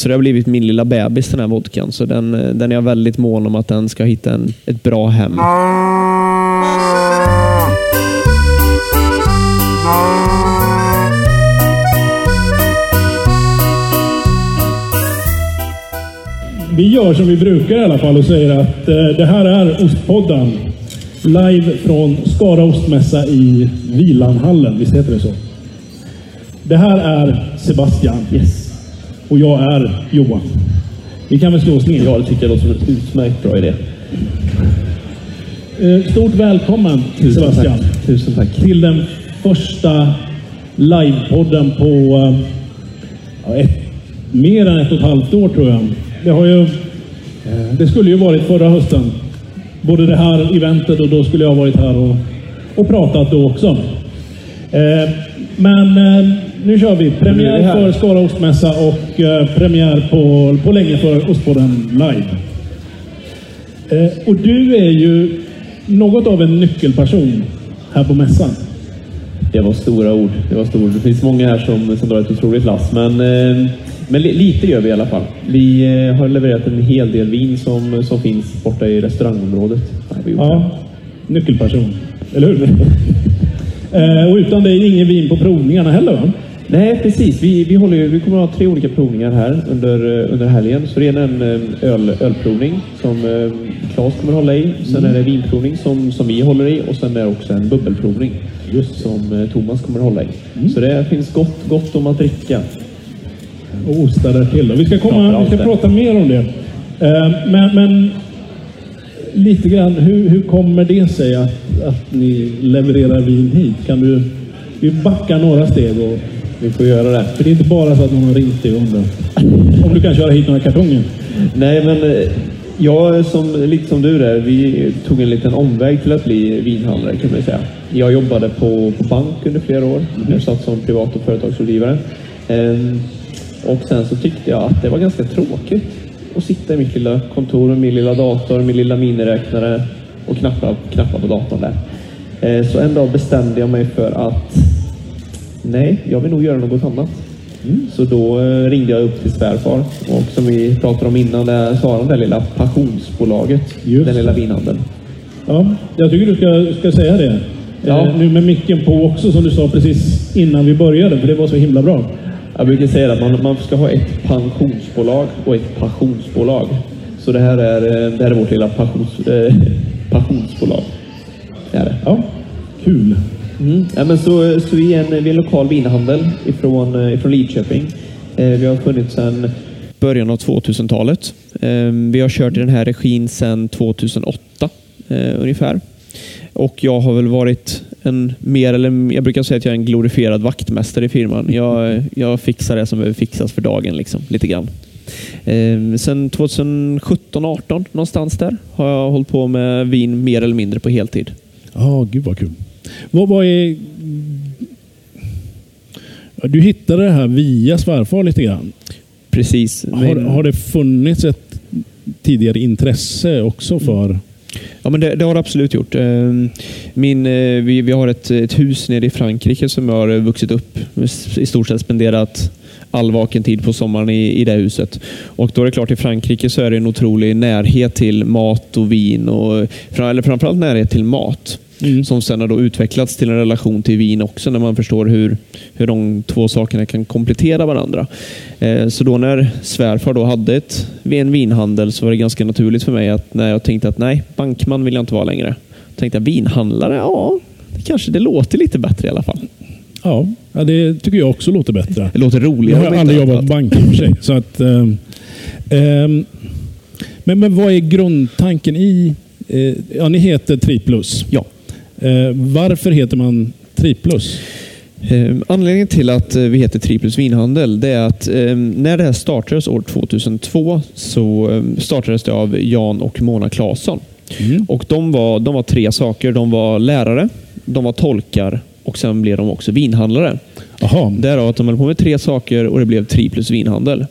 Så det har blivit min lilla bebis den här vodkan. Så den, eh, den är jag väldigt mån om att den ska hitta en, ett bra hem. Vi gör som vi brukar i alla fall och säger att eh, det här är Ostpodden. Live från Skara Ostmässa i Vilanhallen. Visst heter det så? Det här är Sebastian. Yes. Och jag är Johan. Vi kan väl slå oss ner. Ja, det tycker jag låter som en utmärkt bra idé. Eh, Stort välkommen Sebastian. tack. Tusen tack. Till den första livepodden på eh, ja, ett, mer än ett och ett halvt år tror jag. Det, har ju, eh, det skulle ju varit förra hösten. Både det här eventet och då skulle jag varit här och, och pratat då också. Eh, Men eh, nu kör vi. Premiär för Skara Ostmässa och eh, premiär på, på länge för Ostpodden Live. Eh, Och du är ju något av en nyckelperson här på mässan. Det var stora ord. Det var stora ord. Det finns många här som, som drar ett otroligt lass, men, eh, men li, lite gör vi i alla fall. Vi eh, har levererat en hel del vin som, som finns borta i restaurangområdet. Ja, nyckelperson. Eller hur? eh, och utan dig ingen vin på provningarna heller va? Nej, precis. Vi, vi, håller, vi kommer att ha tre olika provningar här under, eh, under helgen. Så det är en eh, öl, ölprovning som eh, Claes kommer att hålla i. Sen är det vinprovning som, som vi håller i och sen är det också en bubbelprovning som eh, Thomas kommer att hålla i. Så det finns gott, gott om att dricka. Och ostar där till. Och vi ska, komma, vi ska prata mer om det. Men, men lite grann, hur, hur kommer det sig att, att ni levererar vin hit? Kan du vi backar några steg? Och, Vi får göra det. för det är inte bara så att någon har ringt dig och undrar om du kan köra hit några kartonger. Nej, men eh, jag som, lite som du där, vi tog en liten omväg till att bli vinhandlare kan man säga. Jag jobbade på, på bank under flera år. Jag satt som privat och företagsrådgivare. Ehm, och sen så tyckte jag att det var ganska tråkigt att sitta i mitt lilla kontor med min lilla dator, min lilla miniräknare och knappa, knappa på datorn där. Eh, så en dag bestämde jag mig för att nej, jag vill nog göra något annat. Så då eh, ringde jag upp till svärfar och som vi pratade om innan, där sa han det lilla passionsbolaget, Just den lilla vinhandeln. Ja, jag tycker du ska, ska säga det. Ja. Eh, nu med micken på också som du sa precis innan vi började, för det var så himla bra. Jag brukar säga att man, man ska ha ett pensionsbolag och ett passionsbolag. Så det här är, eh, det här är vårt lilla passions, eh, passionsbolag. Det är det. Ja, kul. Mm. Ja, men så, så vi, är en, vi är en lokal vinhandel ifrån, eh, ifrån Lidköping. Eh, vi har funnits sedan början av 2000-talet. Eh, vi har kört i den här regin sedan 2008 ungefär. Och jag har väl varit en mer eller jag brukar säga att jag är en glorifierad vaktmästare i firman. Jag, jag fixar det som behöver fixas för dagen liksom, lite grann. Eh, sen 2017-18 någonstans där har jag hållit på med vin mer eller mindre på heltid. Ja, gud vad kul. Vad, vad är... Du hittade det här via svärfar lite grann. Precis. Har, har det funnits ett tidigare intresse också för... Ja, men det, det har det absolut gjort. Eh, Min, eh, vi, vi har ett, ett hus nere i Frankrike som jag har vuxit upp i stort sett spenderat all vaken tid på sommaren i, i det huset. Och då är det klart, i Frankrike så är det en otrolig närhet till mat och vin. Och, eller framförallt närhet till mat. Som sen har då utvecklats till en relation till vin också när man förstår hur, hur de två sakerna kan komplettera varandra. Eh, så då när svärfar då hade ett, en vinhandel så var det ganska naturligt för mig att när jag tänkte att nej, bankman vill jag inte vara längre. tänkte jag vinhandlare, ja, det kanske det låter lite bättre i alla fall. Ja, det tycker jag också låter bättre. Det låter Jag roligare. har om inte aldrig jobbat på bank i och för sig. Så att, ehm, ehm, men, men vad är grundtanken i... Eh, ja, ni heter Triplus. Ja. Eh, varför heter man Triplus? Eh, Anledningen till att eh, vi heter Triplus vinhandel det är att när det här startades år 2002 så startades det av Jan och Mona Claesson. Och de var, de var tre saker. De var lärare, de var tolkar och sen blev de också vinhandlare. Jaha, Därav att de höll på med tre saker och det blev Triplus vinhandel.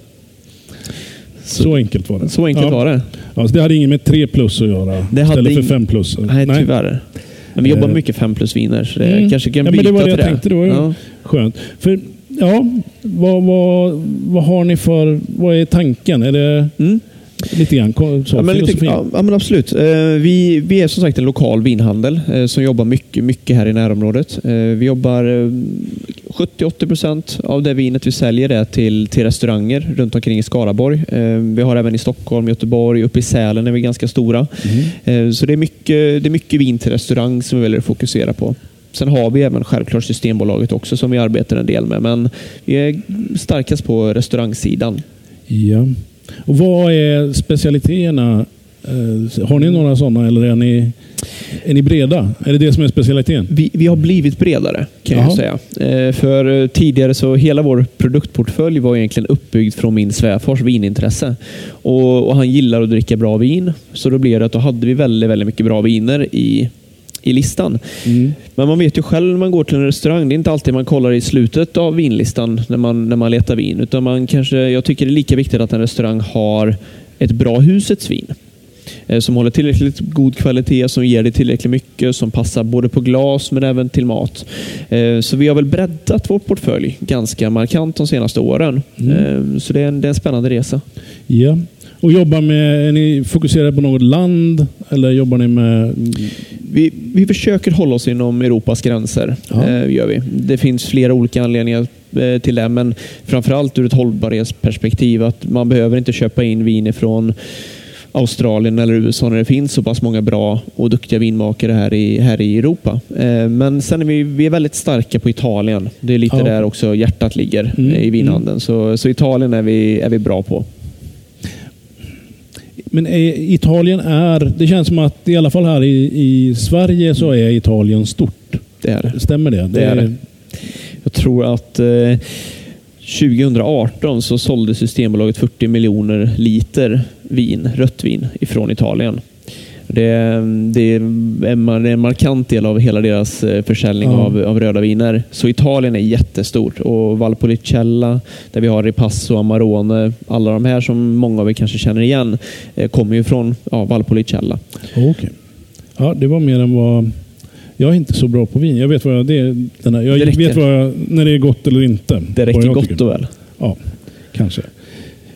så enkelt var det. Så enkelt ja. var det. Ja, så det hade inget med 3 plus att göra Det hade istället för 5 plus? Nej, tyvärr. Men vi jobbar Eh. mycket fem plus viner så det Mm. kanske kan ja, byta men Det var det jag tänkte. Det var ju Ja. skönt. För ja, vad, vad, vad har ni för... Vad är tanken? Är det Mm. lite grann så, Ja men, lite, ja, ja, men absolut. Eh, Vi, vi är som sagt en lokal vinhandel eh, som jobbar mycket, mycket här i närområdet. Vi jobbar 70-80 procent av det vinet vi säljer är till, till restauranger runt omkring i Skaraborg. Eh, Vi har även i Stockholm, Göteborg, uppe i Sälen är vi ganska stora. Eh, Så det är, mycket, det är mycket vin till restaurang som vi väljer att fokusera på. Sen har vi även självklart Systembolaget också som vi arbetar en del med. Men vi är starkast på restaurangsidan. Ja. Och vad är specialiteterna? Eh, Har ni några sådana eller är ni, är ni breda? Är det det som är specialiteten? Vi, vi har blivit bredare kan Jaha. jag säga. Eh, för eh, tidigare så hela vår produktportfölj var egentligen uppbyggd från min svärfars vinintresse. Och, och han gillar att dricka bra vin. Så då blev det att då hade vi väldigt, väldigt mycket bra viner i, i listan. Mm. Men man vet ju själv när man går till en restaurang, det är inte alltid man kollar i slutet av vinlistan när man, när man letar vin. Utan man kanske, jag tycker det är lika viktigt att en restaurang har ett bra husets vin. Eh, Som håller tillräckligt god kvalitet, som ger dig tillräckligt mycket, som passar både på glas men även till mat. Eh, Så vi har väl breddat vår portfölj ganska markant de senaste åren. Eh, Så det är en, det är en spännande resa. Ja. Och jobbar med, är ni fokuserade på något land eller jobbar ni med... Vi, vi försöker hålla oss inom Europas gränser. Ja. Eh, gör vi. Det finns flera olika anledningar till det, men framförallt ur ett hållbarhetsperspektiv. att Man behöver inte köpa in vin från Australien eller USA när det finns så pass många bra och duktiga vinmakare här i, här i Europa. Eh, Men sen är vi, vi är väldigt starka på Italien. Det är lite Ja. där också hjärtat ligger Mm, i vinhandeln. Så, så Italien är vi, är vi bra på. Men är, Italien är... Det känns som att i alla fall här i, i Sverige så är Italien stort. Det är det. Stämmer det? Det är det. Jag tror att eh, 2018 så sålde Systembolaget 40 miljoner liter vin, rött vin ifrån Italien. Det, det, är en, markant del av hela deras eh, försäljning Ja. av, av röda viner. Så Italien är jättestort. Och Valpolicella, där vi har Ripasso, Amarone, alla de här som många av er kanske känner igen, eh, kommer ju från ja, Valpolicella. Okej. Ja, det var mer än vad... Jag är inte så bra på vin. Jag vet, vad jag, det är, den här, jag vet vad jag, när det är gott eller inte. Det räcker gott och väl. Ja, kanske.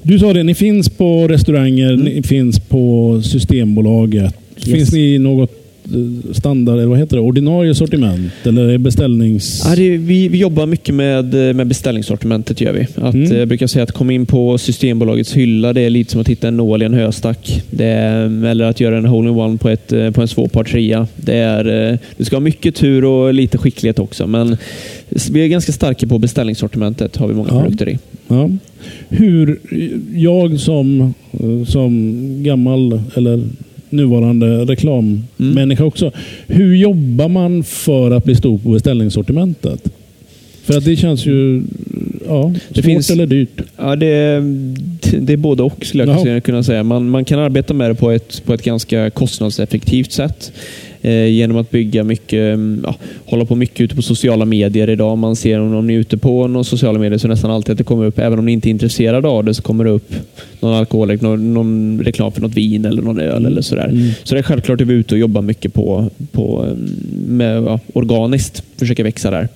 Du sa det, ni finns på restauranger, Mm. ni finns på Systembolaget. Yes. Finns ni i något eh, standard, eller vad heter det, ordinarie sortiment? Eller det beställnings... Ja, det, vi, vi jobbar mycket med, med beställningssortimentet. Gör vi. Att, Mm. eh, Jag brukar säga att komma in på Systembolagets hylla det är lite som att hitta en nål i en höstack. Det är, eller att göra en hole-in-one på, ett, eh, på en svår par trea. Det, är, eh, du ska ha mycket tur och lite skicklighet också. Men vi är ganska starka på beställningssortimentet. har vi många Ja. produkter i. Ja. Hur jag som, som gammal eller nuvarande reklammänniska också. Hur jobbar man för att bli stor på beställningssortimentet? För att det känns ju ja, Det svårt finns- eller dyrt. Ja, det, det är både och skulle Ja. jag kunna säga. Man, man kan arbeta med det på ett, på ett ganska kostnadseffektivt sätt. Eh, genom att bygga mycket, mm, ja, hålla på mycket ute på sociala medier idag. Man ser om, ni är ute på några sociala medier så nästan alltid att det kommer upp, även om ni inte är intresserade av det, så kommer det upp någon alkohol, någon, någon reklam för något vin eller någon öl eller sådär. Mm. Så det är självklart att vi är ute och jobbar mycket på, på mm, med, ja, organiskt, försöka växa där.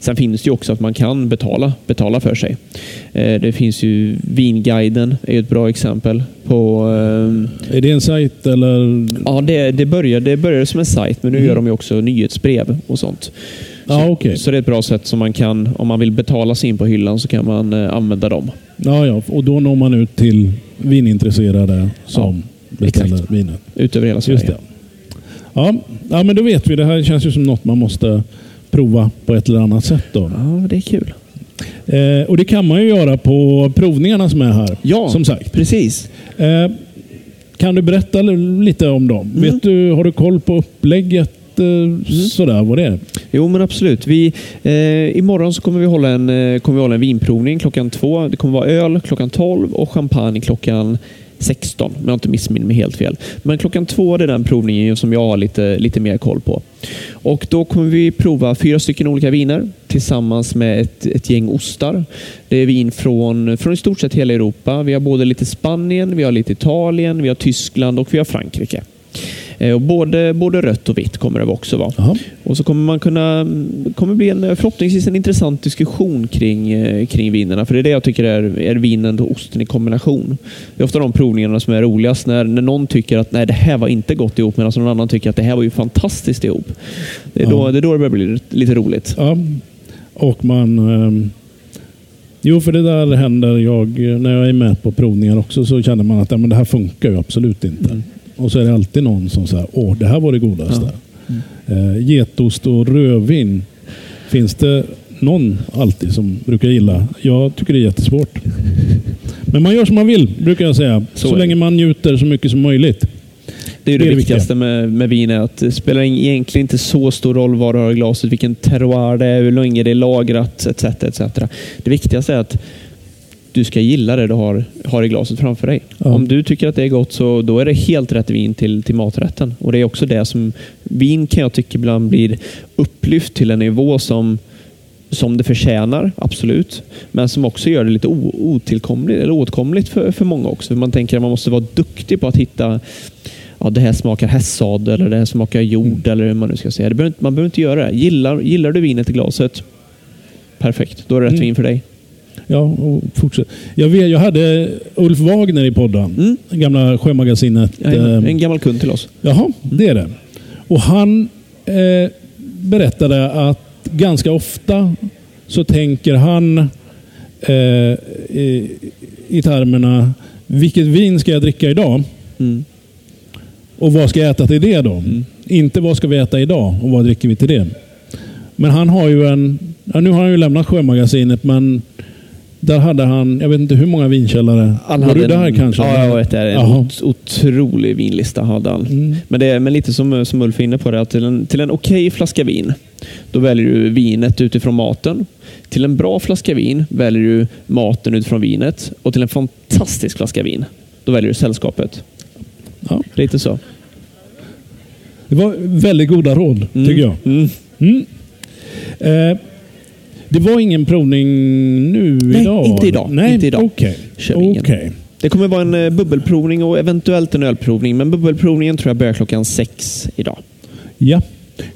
Sen finns det ju också att man kan betala, betala för sig. Eh, Det finns ju Vinguiden, är ett bra exempel. på... Är det en sajt eller? Ja, det, det, började, det började som en sajt, men nu Mm. gör de ju också nyhetsbrev och sånt. Ja, okej. Så det är ett bra sätt som man kan, om man vill betala sig in på hyllan, så kan man eh, använda dem. Ja, ja, och då når man ut till vinintresserade som beställer exakt. vinet. Ut över hela Sverige. Just det. Ja, ja, men då vet vi. Det här känns ju som något man måste prova på ett eller annat sätt. Då. Ja, det är kul. Eh, och det kan man ju göra på provningarna som är här. Ja, Som sagt. precis. Eh, kan du berätta li- lite om dem? Mm. Vet du, har du koll på upplägget? Eh, Sådär, vad det är? Jo, men absolut. Vi, eh, imorgon så kommer vi, hålla en, eh, kommer vi hålla en vinprovning klockan två. Det kommer vara öl klockan 12 och champagne klockan 16. Om jag inte missminner mig helt fel. Men klockan två är den provningen som jag har lite, lite mer koll på. Och Då kommer vi prova fyra stycken olika viner tillsammans med ett, ett gäng ostar. Det är vin från, från i stort sett hela Europa. Vi har både lite Spanien, vi har lite Italien, vi har Tyskland och vi har Frankrike. Eh, och både, både rött och vitt kommer det också vara. Jaha. Och så kommer man kunna, kommer bli en, förhoppningsvis en intressant diskussion kring, eh, kring vinerna. För det är det jag tycker är, är vinen och osten i kombination. Det är ofta de provningarna som är roligast. När, när någon tycker att nej, det här var inte gott ihop medan någon annan tycker att det här var ju fantastiskt ihop. Det är, då, det är då det börjar bli lite roligt. Ja, och man... ehm, jo, för det där händer jag när jag är med på provningar också så känner man att ja, men det här funkar ju absolut inte. Och så är det alltid någon som säger åh, det här var det godaste. Eh, getost och rödvin. Finns det någon alltid som brukar gilla? Jag tycker det är jättesvårt. Men man gör som man vill, brukar jag säga. Så Så, länge man njuter så mycket som möjligt. Det är det, Det är det viktigaste med, med vin är att det spelar egentligen inte så stor roll vad du har glaset, vilken terroir det är, hur länge det är lagrat etc. etc. Det viktigaste är att du ska gilla det du har, har i glaset framför dig. Ja. Om du tycker att det är gott så då är det helt rätt vin till, till maträtten. Och Det är också det som vin kan jag tycka ibland blir upplyft till en nivå som som det förtjänar, absolut. Men som också gör det lite otillkomligt, eller åtkomligt för, för många också. För man tänker att man måste vara duktig på att hitta ja, det här smakar hästsadel eller det här smakar jord eller hur man nu ska säga. Det behöver man behöver inte göra det. Gillar, gillar du vinet i glaset, perfekt. Då är det rätt Mm. vin för dig. Ja, fortsätt. Jag, vet, jag hade Ulf Wagner i podden. Mm. Gamla Sjömagasinet. Jajamän, ehm, En gammal kund till oss. Jaha, det är det. Och han eh, berättade att ganska ofta så tänker han eh, i, i termerna vilket vin ska jag dricka idag? Mm. Och vad ska jag äta till det då? Inte vad ska vi äta idag och vad dricker vi till det? Men han har ju en... Ja, nu har han ju lämnat Sjömagasinet men där hade han, jag vet inte hur många vinkällare. Han var du där en, kanske? Ja, jag vet det. En Jaha. ot- otrolig vinlista hade han. Mm. Men, det men lite som, som Ulf är inne på, det, att till en, till en okej flaska vin, då väljer du vinet utifrån maten. Till en bra flaska vin väljer du maten utifrån vinet. Och till en fantastisk flaska vin, då väljer du sällskapet. Ja, Lite så. det var väldigt goda råd, Mm. tycker jag. Mm. Mm. Eh, det var ingen provning nu Nej, idag? inte idag. Nej, Inte idag. ingen. Okej. Det kommer vara en eh, bubbelprovning och eventuellt en ölprovning. Men bubbelprovningen tror jag börjar klockan sex idag. Ja,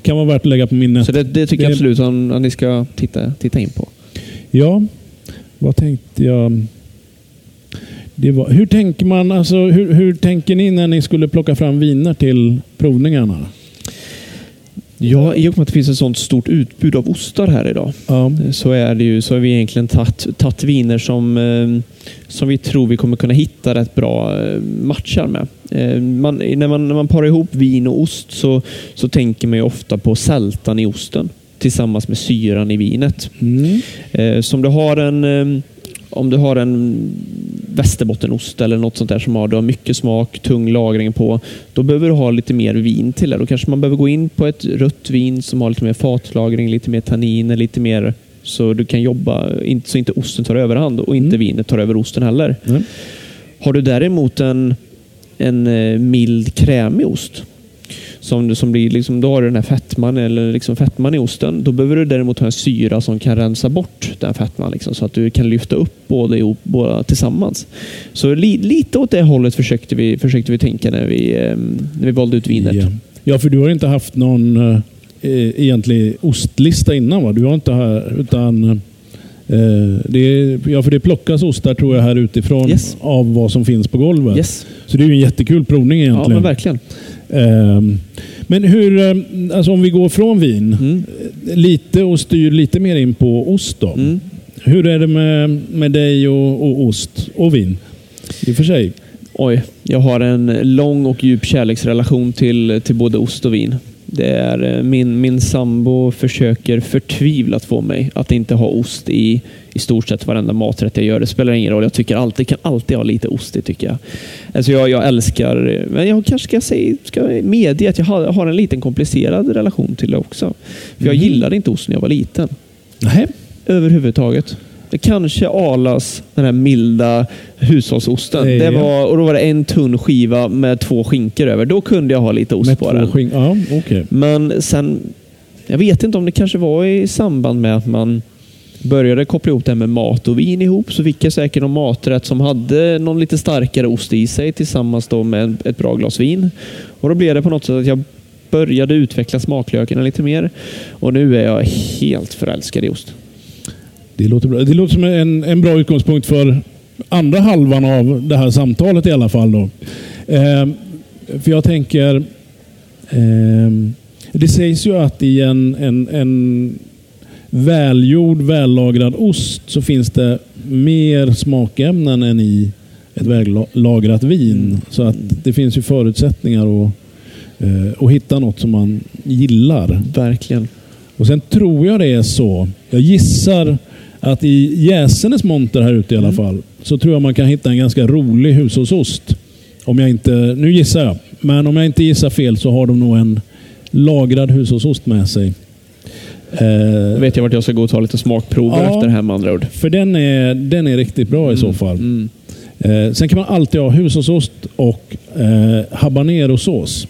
kan vara värt att lägga på minnet. Så det, det tycker jag Det- absolut att, att ni ska titta, titta in på. Ja, vad tänkte jag? Det var, hur tänker man? Alltså, hur, hur tänker ni när ni skulle plocka fram viner till provningarna? Ja, i och med att det finns ett sånt stort utbud av ostar här idag Ja, så är det ju så har vi egentligen tagit viner som, eh, som vi tror vi kommer kunna hitta rätt bra eh, matchar med. Eh, man, när, man, när man parar ihop vin och ost så, så tänker man ju ofta på sältan i osten tillsammans med syran i vinet. mm. Så om du har en om du har en västerbottenost eller något sånt där som har, du har mycket smak, tung lagring på, då behöver du ha lite mer vin till det. Då kanske man behöver gå in på ett rött vin som har lite mer fatlagring, lite mer tanniner, lite mer så du kan jobba, så inte osten tar överhand och inte Mm. vinet tar över osten heller. Nej. Har du däremot en, en eh, mild krämig ost som, som blir liksom, då har du den här fettman eller liksom fettman i osten. Då behöver du däremot ha en syra som kan rensa bort den fettman liksom, så att du kan lyfta upp båda, ihop, båda tillsammans. Så li, lite åt det hållet försökte vi, försökte vi tänka när vi, eh, när vi valde ut vinet. Ja. ja, för du har inte haft någon eh, egentlig ostlista innan va? Du har inte här, utan eh, det, är- ja, för det plockas ostar tror jag här utifrån Yes. av vad som finns på golvet. Yes. Så det är ju en jättekul provning Ja, egentligen. men verkligen. Ehm, Men hur, eh, alltså om vi går från vin Mm. lite och styr lite mer in på ost då. Mm. Hur är det med, med dig och, och ost och vin? I och för sig. Oj, jag har en lång och djup kärleksrelation till, till både ost och vin. Det är, eh, min, min sambo försöker förtvivlat få mig att inte ha ost i, i stort sett varenda maträtt jag gör. Det spelar ingen roll. Jag tycker alltid, kan alltid ha lite ost i tycker jag. Alltså jag, jag älskar, men jag kanske ska, säga, ska medge att jag har, har en liten komplicerad relation till det också. För jag Mhm. gillade inte ost när jag var liten. Nej. Överhuvudtaget. Det kanske Arlas, den här milda hushållsosten. Ja. Det var, och då var det en tunn skiva med två skinkor över. Då kunde jag ha lite ost Med på två den. skink- Ja, okej. Men sen, jag vet inte om det kanske var i samband med att man började koppla ihop det här med mat och vin ihop så fick jag säkert någon maträtt som hade någon lite starkare ost i sig tillsammans med ett bra glas vin. Och Då blev det på något sätt att jag började utveckla smaklökarna lite mer och nu är jag helt förälskad i ost. Det låter bra. Det låter som en, en bra utgångspunkt för andra halvan av det här samtalet i alla fall. Då. Eh, för jag tänker, eh, det sägs ju att i en, en, en välgjord, vällagrad ost så finns det mer smakämnen än i ett vällagrat vin. Mm. Så att det finns ju förutsättningar att, eh, att hitta något som man gillar. Verkligen. Och Sen tror jag det är så. Jag gissar att i Jäsenes monter här ute i alla mm. fall så tror jag man kan hitta en ganska rolig hushållsost. Om jag inte, nu gissar jag, men om jag inte gissar fel så har de nog en lagrad hushållsost med sig. Eh, vet jag vart jag ska gå och ta lite smakprover ja, efter det här med andra ord. För den är, den är riktigt bra mm, i så fall. Mm. Eh, sen kan man alltid ha hushållsost och eh, habanerosås.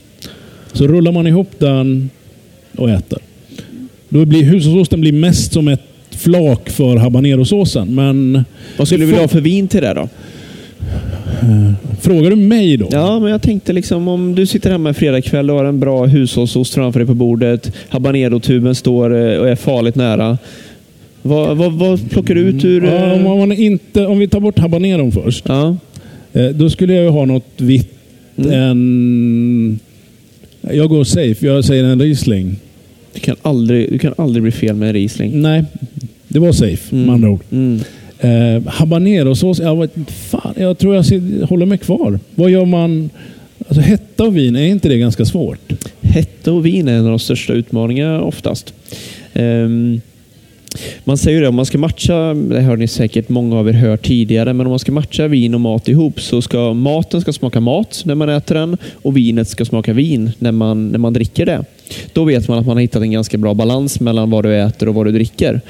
Så rullar man ihop den och äter. Då blir hushållsosten blir mest som ett flak för habanerosåsen. Men Vad skulle du vilja ha för vin till det då? Eh, frågar du mig då? Ja, men jag tänkte liksom om du sitter hemma en fredagkväll och har en bra hushållsost framför dig på bordet. Habanerotuben står eh, och är farligt nära. Vad, vad, vad plockar du ut ur... Ja, om, man inte, om vi tar bort habaneron först. Ja. Eh, då skulle jag ha något vitt. Mm. En, jag går safe. Jag säger en Riesling. Du kan aldrig, du kan aldrig bli fel med en Riesling. Nej, det var safe mm. med andra ord. Mm. Eh, habanerosås, jag, fan, jag tror jag håller mig kvar. Vad gör man? Alltså, hetta och vin, är inte det ganska svårt? Hetta och vin är en av de största utmaningarna oftast. Um, man säger det, om man ska matcha, det har ni säkert många av er hört tidigare, men om man ska matcha vin och mat ihop så ska maten ska smaka mat när man äter den och vinet ska smaka vin när man, när man dricker det. Då vet man att man har hittat en ganska bra balans mellan vad du äter och vad du dricker.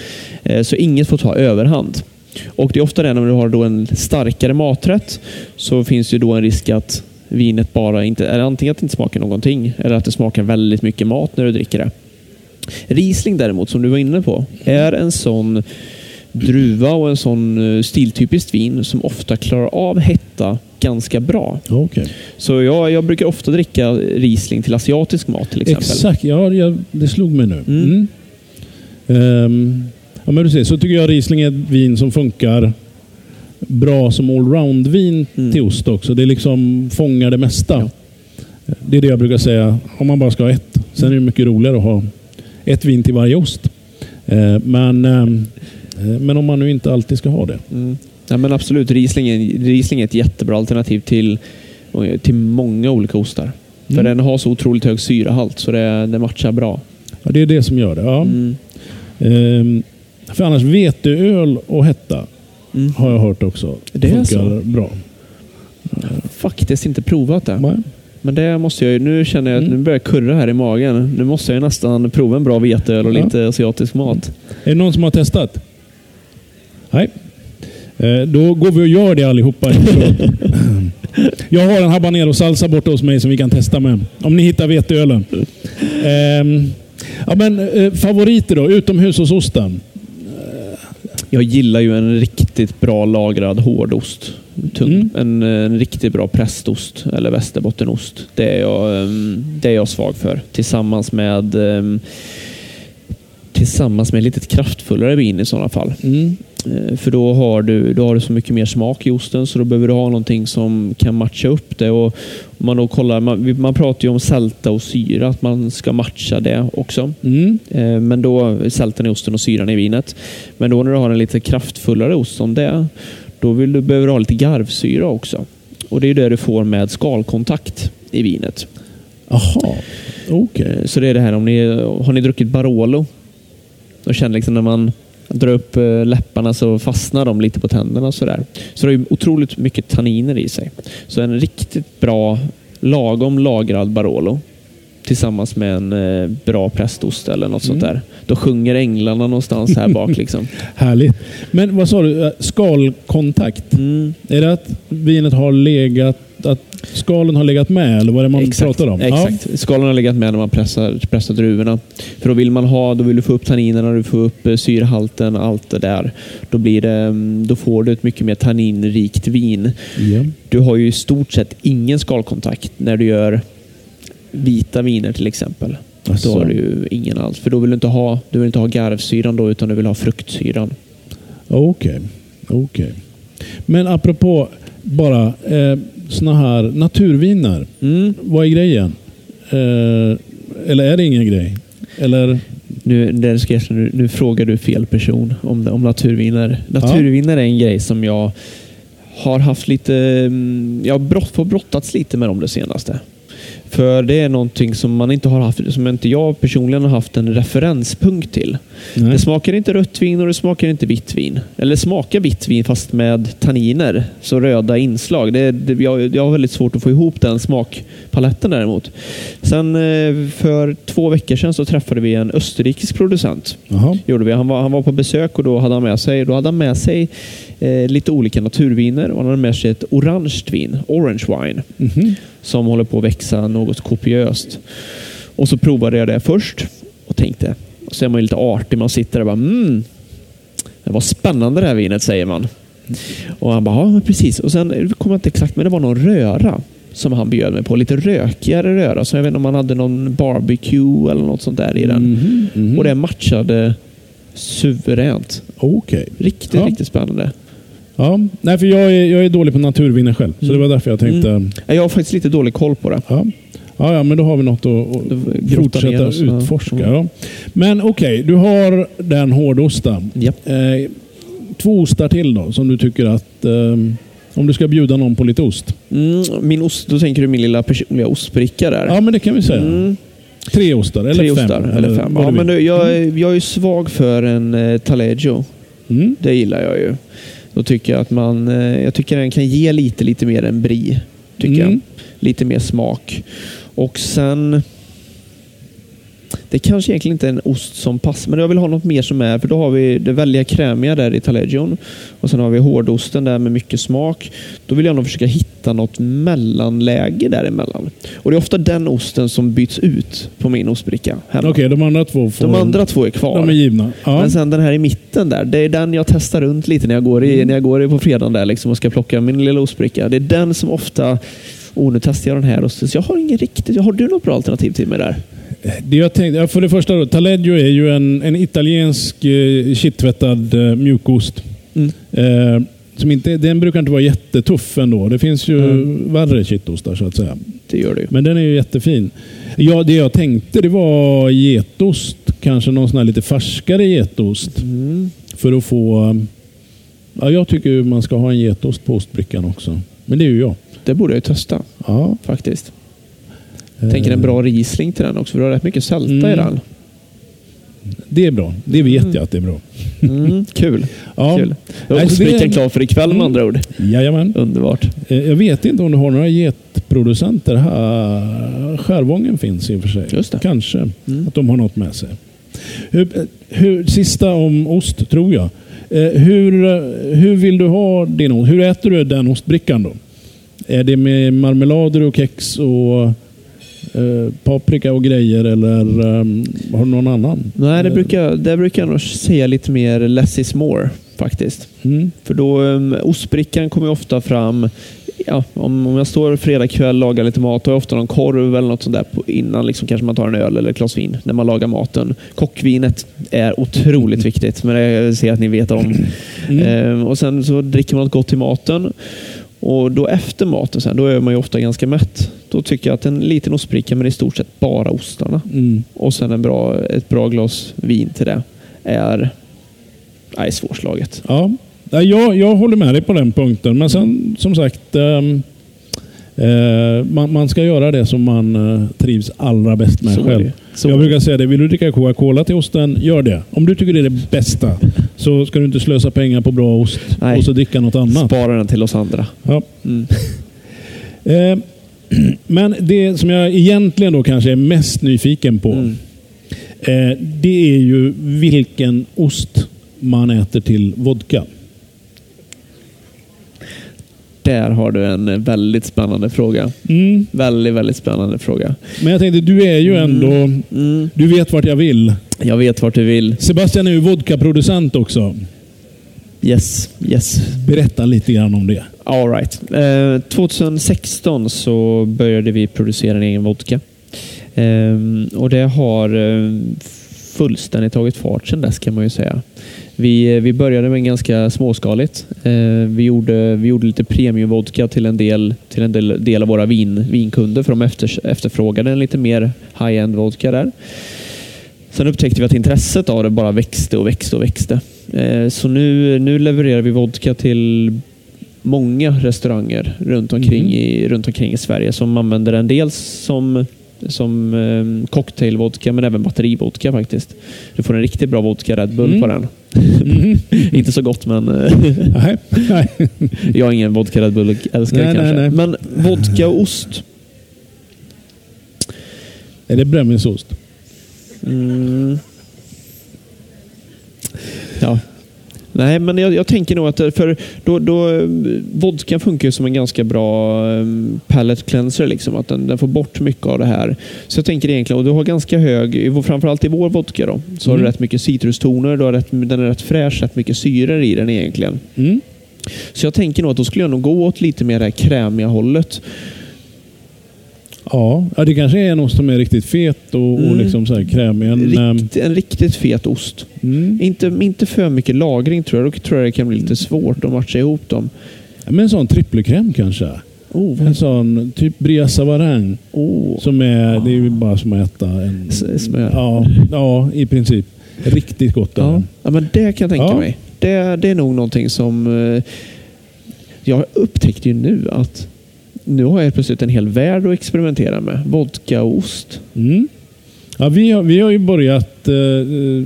Eh, så inget får ta överhand. Och Det är ofta det när du har då en starkare maträtt så finns det då en risk att vinet bara inte, eller antingen att det inte smakar någonting eller att det smakar väldigt mycket mat när du dricker det. Riesling däremot, som du var inne på, är en sån druva och en sån eh, stiltypiskt vin som ofta klarar av hetta ganska bra. Okay. Så jag, jag brukar ofta dricka Riesling till asiatisk mat till exempel. Exakt, ja, jag, det slog mig nu. Mm. Mm. Um, ja, men du ser, så tycker jag Riesling är ett vin som funkar bra som allround-vin mm. till ost också. Det liksom fångar det mesta. Ja. Det är det jag brukar säga om man bara ska ha ett. Sen är det mycket roligare att ha ett vin till varje ost. Eh, men, ehm, eh, men om man nu inte alltid ska ha det. Mm. Ja, men absolut, Riesling är, Riesling är ett jättebra alternativ till, till många olika ostar. För mm. den har så otroligt hög syrahalt så det, det matchar bra. Ja, det är det som gör det. Ja. Mm. Ehm, för annars veteöl och hetta mm. har jag hört också. Det är så? bra. Jag har faktiskt inte provat det. Nej. Men det måste jag Nu känner jag att mm. nu börjar kurra här i magen. Nu måste jag nästan prova en bra veteöl och ja. lite asiatisk mat. Är det någon som har testat? Nej. Eh, då går vi och gör det allihopa. jag har en habanero salsa borta hos mig som vi kan testa med. Om ni hittar veteölen. Ehm, ja, men, eh, favoriter då? Utomhusosten? Jag gillar ju en riktigt bra lagrad hårdost. Mm. En, en, riktigt bra prästost eller västerbottenost. Det är, jag, ehm, det är jag svag för. Tillsammans med ehm, tillsammans med lite kraftfullare vin i sådana fall. Mm. Eh, för då har, du, då har du så mycket mer smak i osten så då behöver du ha någonting som kan matcha upp det. Och man, då kollar, man, man pratar ju om sälta och syra, att man ska matcha det också. Mm. Eh, men då sältan i osten och syran i vinet. Men då när du har en lite kraftfullare ost som det, då vill du, behöver du ha lite garvsyra också. Och Det är det du får med skalkontakt i vinet. Jaha, okej. Okay. Så det är det här om ni har ni druckit Barolo? Då känner liksom när man drar upp eh, läpparna så fastnar de lite på tänderna. Och sådär. Så det har otroligt mycket tanniner i sig. Så en riktigt bra, lagom lagrad Barolo tillsammans med en eh, bra prästost eller något mm. sånt där. Då sjunger änglarna någonstans här bak. Liksom. Härligt. Men vad sa du? Eh, skalkontakt? Mm. Är det att vinet har legat, att skalen har legat med? Eller vad är det man Exakt, pratar om? exakt. Skalen har legat med när man pressar, pressar druvorna. För då vill man ha, då vill du få upp tanninerna, du får upp eh, syrehalten, allt det där. Då, blir det, mm, då får du ett mycket mer tanninrikt vin. Ja. Du har ju i stort sett ingen skalkontakt när du gör vita viner till exempel. Asså. Då har du ju ingen alls. För då vill du inte ha, du vill inte ha garvsyran då, utan du vill ha fruktsyran. Okej. okej. Men apropå bara eh, såna här naturviner. Mm. Vad är grejen? Eh, eller är det ingen grej? Eller? Nu, ska jag, nu, nu frågar du fel person om, om naturviner. Naturviner är en grej som jag har haft lite... mm, Jag har brott, brottats lite med om det senaste. För det är någonting som man inte har haft, som inte jag personligen har haft en referenspunkt till. Nej. Det smakar inte rött vin och det smakar inte vitt vin. Eller smakar vitt vin fast med tanniner, så röda inslag. Det, det, jag, jag har väldigt svårt att få ihop den smakpaletten däremot. Sen eh, för två veckor sedan så träffade vi en österrikisk producent. Gjorde vi. Han, var, han var på besök och då hade han med sig, då hade han med sig eh, lite olika naturviner och han hade med sig ett orange vin, orange wine, Mhm. Som håller på att växa något kopiöst. Och så provade jag det först och tänkte, och så är man ju lite artig, man sitter där och bara mm, det var spännande det här vinet säger man. Och han bara, ja precis. Och sen kommer jag inte exakt, men det var någon röra som han bjöd mig på. Lite rökigare röra. Så jag vet inte om han hade någon barbecue eller något sånt där i den. Mhm, mhm. Och det matchade suveränt. Okej. Riktigt, Ja. riktigt spännande. Ja. Nej, för jag är, jag är dålig på naturviner själv. Så Mm. det var därför jag tänkte... Jag har faktiskt lite dålig koll på det. Ja. Ja, ja, men då har vi något att, fortsätta oss. Ja. utforska. Mm. Ja. Men okej, du har den hårdosten. Japp. Eh, två ostar till då, som du tycker att... Eh, om du ska bjuda någon på lite ost. Mm, min ost, då tänker du min lilla personliga ostbricka där. Ja, men det kan vi säga. Mm. Tre ostar, eller Tre fem. ostar, eller fem. Ja, men jag, är- jag är ju svag för en eh, Taleggio. Mm. Det gillar jag ju. Då tycker jag att man, eh, jag tycker den kan ge lite, lite mer än brie. Tycker Mm. jag. Lite mer smak. Och sen... Det kanske egentligen inte är en ost som passar, men jag vill ha något mer som är, för då har vi det väldiga krämiga där i Taleggion och sen har vi hårdosten där med mycket smak. Då vill jag nog försöka hitta något mellanläge däremellan. Och det är ofta den osten som byts ut på min ostbricka. Okej, de andra två får... De andra två är kvar. De är givna. Ja. Men sen den här i mitten där, det är den jag testar runt lite när jag går, i, när jag går i på fredagen där liksom och ska plocka min lilla ostbricka. Det är den som ofta, oh nu testar jag den här osten. Så jag har ingen riktigt, har du något bra alternativ till mig där? Det jag tänkte, för det första då, Taleggio är ju en, en italiensk eh, kittvättad eh, mjukost. Mm. Eh, som inte, den brukar inte vara jättetuff ändå. Det finns ju Mm. värre kittostar så att säga. Det gör du. Men den är ju jättefin. Ja, det jag tänkte det var getost. Kanske någon sån här lite färskare getost. Mm. För att få... eh, Ja, jag tycker ju man ska ha en getost på ostbrickan också. Men det är ju jag. Det borde jag ju testa Ja. faktiskt. Tänker en bra Riesling till den också, för du har rätt mycket sälta i Mm. den. Det är bra. Det vet jag att det är bra. Mm, kul. Ja. kul. Då är ostbrickan klar för ikväll med Mm. andra ord. Jajamän. Underbart. Eh, Jag vet inte om du har några getproducenter här. Skärvången finns i och för sig. Just det. Kanske Mm. att de har något med sig. Hur, hur, sista om ost, tror jag. Eh, Hur, eh, hur vill du ha din ost? Hur äter du den ostbrickan då? Är det med marmelader och kex och eh, paprika och grejer eller eh, har du någon annan? Nej, det brukar, det brukar jag nog säga lite mer less is more faktiskt. Mm. För då, um, ostbrickan kommer ofta fram Ja, om, om jag står fredag kväll och lagar lite mat, då har jag ofta någon korv eller något sånt där på, innan liksom kanske man tar en öl eller ett glas vin när man lagar maten. Kockvinet är otroligt viktigt, men det ser jag att ni vet om. Mm. Ehm, och Sen så dricker man något gott till maten. Och då efter maten, sen, då är man ju ofta ganska mätt. Då tycker jag att en liten ostbricka med i stort sett bara ostarna Mm. och sen en bra, ett bra glas vin till det är, är svårslaget. Ja, jag, jag håller med dig på den punkten. Men sen som sagt, ehm, eh, man, man ska göra det som man eh, trivs allra bäst med Så själv. Jag brukar säga det, vill du dricka Coca-Cola till osten, gör det. Om du tycker det är det bästa så ska du inte slösa pengar på bra ost Nej. och så dricka något annat. Spara den till oss andra. Ja. Mm. Eh, men det som jag egentligen då kanske är mest nyfiken på, Mm. eh, det är ju vilken ost man äter till vodka. där har du en väldigt spännande fråga. Mm. Väldigt, väldigt spännande fråga. Men jag tänkte, du är ju ändå... Mm. Du vet vart jag vill. Jag vet vart du vill. Sebastian är ju vodkaproducent också. Yes, yes. Berätta lite grann om det. All right. Eh, 2016 så började vi producera en egen vodka. Ehm, och det har eh, fullständigt tagit fart sedan dess kan man ju säga. Vi, vi började med en ganska småskaligt. Eh, vi, gjorde, vi gjorde lite premiumvodka till en del, till en del, del av våra vin, vinkunder för de efter, efterfrågade en lite mer high-end vodka där. Sen upptäckte vi att intresset av det bara växte och växte och växte. Eh, Så nu, nu levererar vi vodka till många restauranger runt omkring, Mhm. i, runt omkring i Sverige som använder den dels som, som eh, cocktailvodka men även batterivodka faktiskt. Du får en riktigt bra vodka Red Bull Mm. på den. Mhm. Inte så gott men eh, Nej. Nej. jag är ingen vodka Red Bull älskare Nej, nej, kanske. nej. Men vodka och ost. Är det brännvinsost? Mm. Ja. Nej, men jag, jag tänker nog att det- för då, då, eh, vodka funkar som en ganska bra um, palate cleanser. Liksom, att den, den får bort mycket av det här. Så jag tänker egentligen, och du har ganska hög, framförallt i vår vodka, då, så har Mm. du rätt mycket citrustoner, du har rätt, den är rätt fräsch, rätt mycket syror i den egentligen. Mm. Så jag tänker nog att då skulle jag nog gå åt lite mer det här krämiga hållet. Ja, ja, det kanske är en ost som är riktigt fet och, och Mm. liksom så här krämig. En, ehm, Rikt, en riktigt fet ost. mm. Inte, inte för mycket lagring tror jag. Då tror jag det kan bli lite svårt att matcha ihop dem. Men en sån trippelkräm kanske? Oh, En sån typ Bria Savarin. oh. Som är, det är ju bara som att äta en... Smör. Ja, ja, i princip. Riktigt gott Ja. ja, men det kan jag tänka Ja. mig. Det, det är nog någonting som... eh, Jag upptäckte ju nu att nu har jag plötsligt en hel värld att experimentera med. Vodka och ost. Mm. Ja, vi, har, vi har ju börjat... Eh, eh,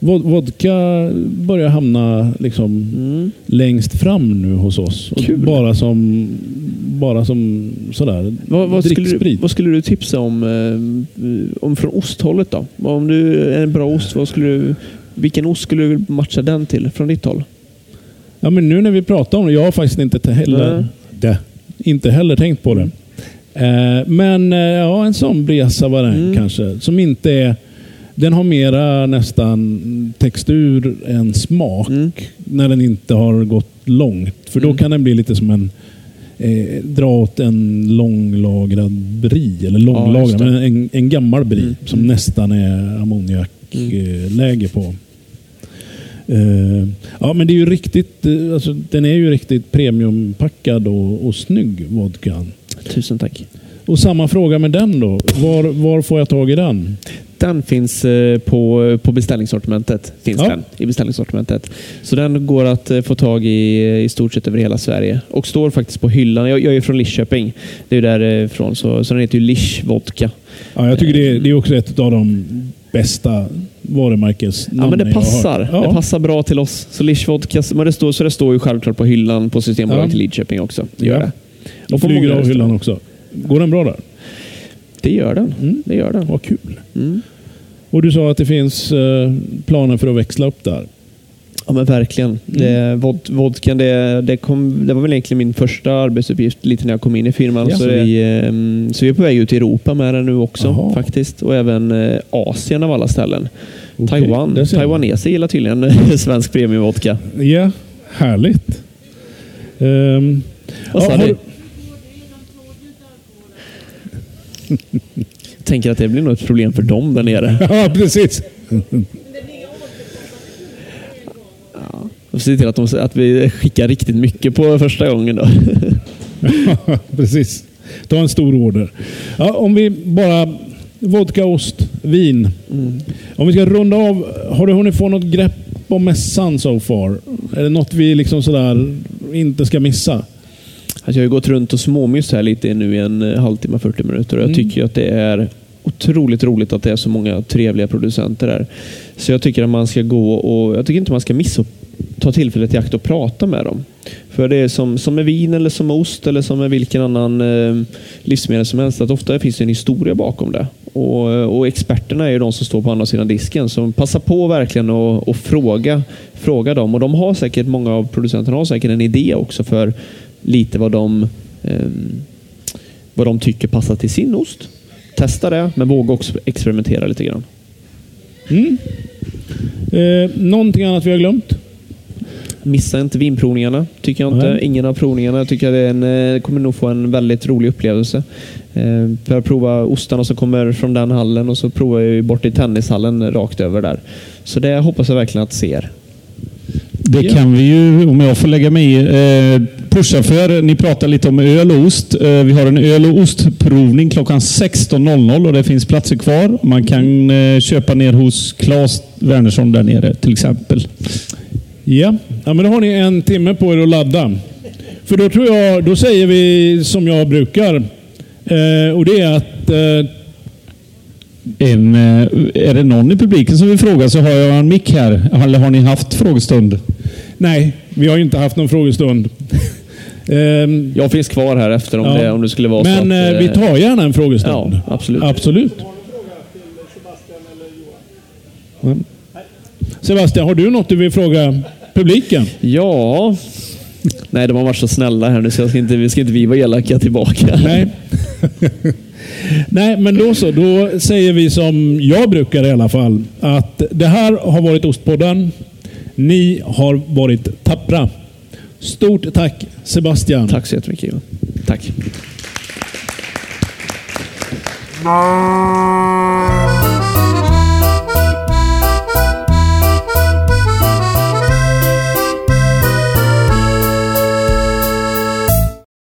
vod- vodka börjar hamna liksom Mm. längst fram nu hos oss. Kul. Bara som, bara som sådär, Vad, vad, skulle du, vad skulle du tipsa om, eh, om från osthållet då? Om du är en bra ost, vad skulle du, vilken ost skulle du matcha den till från ditt håll? Ja, men nu när vi pratar om det, jag har faktiskt inte te- heller, Nej. det, inte heller tänkt på det. Eh, men eh, ja, en sån Bria Savarin Mm. kanske. Som inte är... Den har mera nästan textur än smak. Mm. När den inte har gått långt. För då Mm. kan den bli lite som en... Eh, dra åt en långlagrad brie. Eller långlagrad, det. men en, en gammal brie. Mm. Som nästan är ammoniakläge på. Eh, ja, men det är ju riktigt, eh, alltså, den är ju riktigt premiumpackad och, och snygg, vodkan. Tusen tack. Och samma fråga med den då. Var, var får jag tag i den? Den finns eh, på, på beställningssortimentet. Finns Ja. den i beställningssortimentet. Så den går att få tag i i stort sett över hela Sverige. Och står faktiskt på hyllan. Jag, jag är från Lidköping. Det är därifrån. Så, så den heter ju Lish Vodka. Ja, jag tycker det är, det är också ett av de bästa varumärkesnamnen Ja, men det passar. Ja. Det passar bra till oss. Så Lish Vodka, men det står, så det står ju självklart på hyllan på Systembolaget Ja. i Lidköping också. Det gör Ja. det. Och flyger av hyllan också. Går den bra där? Det gör den. Mm. Det gör den. Vad kul. Mm. Och du sa att det finns eh, planer för att växla upp där. Ja men verkligen. Det, vod, vodkan, det, det, kom, det var väl egentligen min första arbetsuppgift lite när jag kom in i firman. Ja. så, vi, ehm, så vi är på väg ut i Europa med den nu också Jaha. faktiskt. Och även eh, Asien av alla ställen. Okej, Taiwan. Taiwaneser gillar tydligen svensk premiumvodka. Ja, härligt. Ehm, Vad ja, sa har du? Tänker att det blir nog ett problem för dem där nere. Ja, precis. Och se till att, de, att vi skickar riktigt mycket på första gången. Då. Precis. Ta en stor order. Ja, om vi bara... Vodka, ost, vin. Mm. Om vi ska runda av. Har du hunnit få något grepp om mässan so far? Är det något vi liksom sådär inte ska missa? Alltså jag har gått runt och småmyst här lite nu i en eh, halvtimme, 40 minuter. Och jag Mm. tycker att det är otroligt roligt att det är så många trevliga producenter där. Så jag tycker att man ska gå och jag tycker inte man ska missa ta tillfället i akt och prata med dem. För det är som, som med vin eller som med ost eller som med vilken annan eh, livsmedel som helst. Att ofta finns det en historia bakom det. Och, eh, och experterna är ju de som står på andra sidan disken. Så passa på verkligen och, och fråga, fråga dem. Och de har säkert, många av producenterna har säkert en idé också för lite vad de, eh, vad de tycker passar till sin ost. Testa det, men våga också experimentera lite grann. Mm. Eh, någonting annat vi har glömt? Missa inte vinprovningarna, tycker jag inte. Nej. Ingen av provningarna. Jag tycker att det är en, eh, kommer nog få en väldigt rolig upplevelse. Eh, för att prova ostarna som kommer från den hallen och så provar jag bort i tennishallen rakt över där. Så det hoppas jag verkligen att se er. Det kan vi ju, om jag får lägga mig i, eh, pusha för. Ni pratar lite om öl och ost. Eh, vi har en öl och ostprovning klockan 16.00 och det finns platser kvar. Man kan eh, köpa ner hos Claes Wernersson där nere till exempel. Ja. ja, men då har ni en timme på er att ladda. För då tror jag, då säger vi som jag brukar. Eh, och det är att eh, En, eh, är det någon i publiken som vill fråga så har jag en mick här. Eller har ni haft frågestund? nej, vi har ju inte haft någon frågestund. Ehm, Jag finns kvar här efter om, Ja. det, om det skulle vara Men så att, eh, vi tar gärna en frågestund. Ja, absolut. Absolut. Mm. Sebastian, har du något du vill fråga publiken? Ja... Nej, de har varit så snälla här nu så jag ska inte, vi ska inte vi vara elaka tillbaka. Nej. Nej, men då så. Då säger vi som jag brukar i alla fall. Att det här har varit Ostpodden. Ni har varit tappra. Stort tack Sebastian. Tack så jättemycket. Tack. Bye.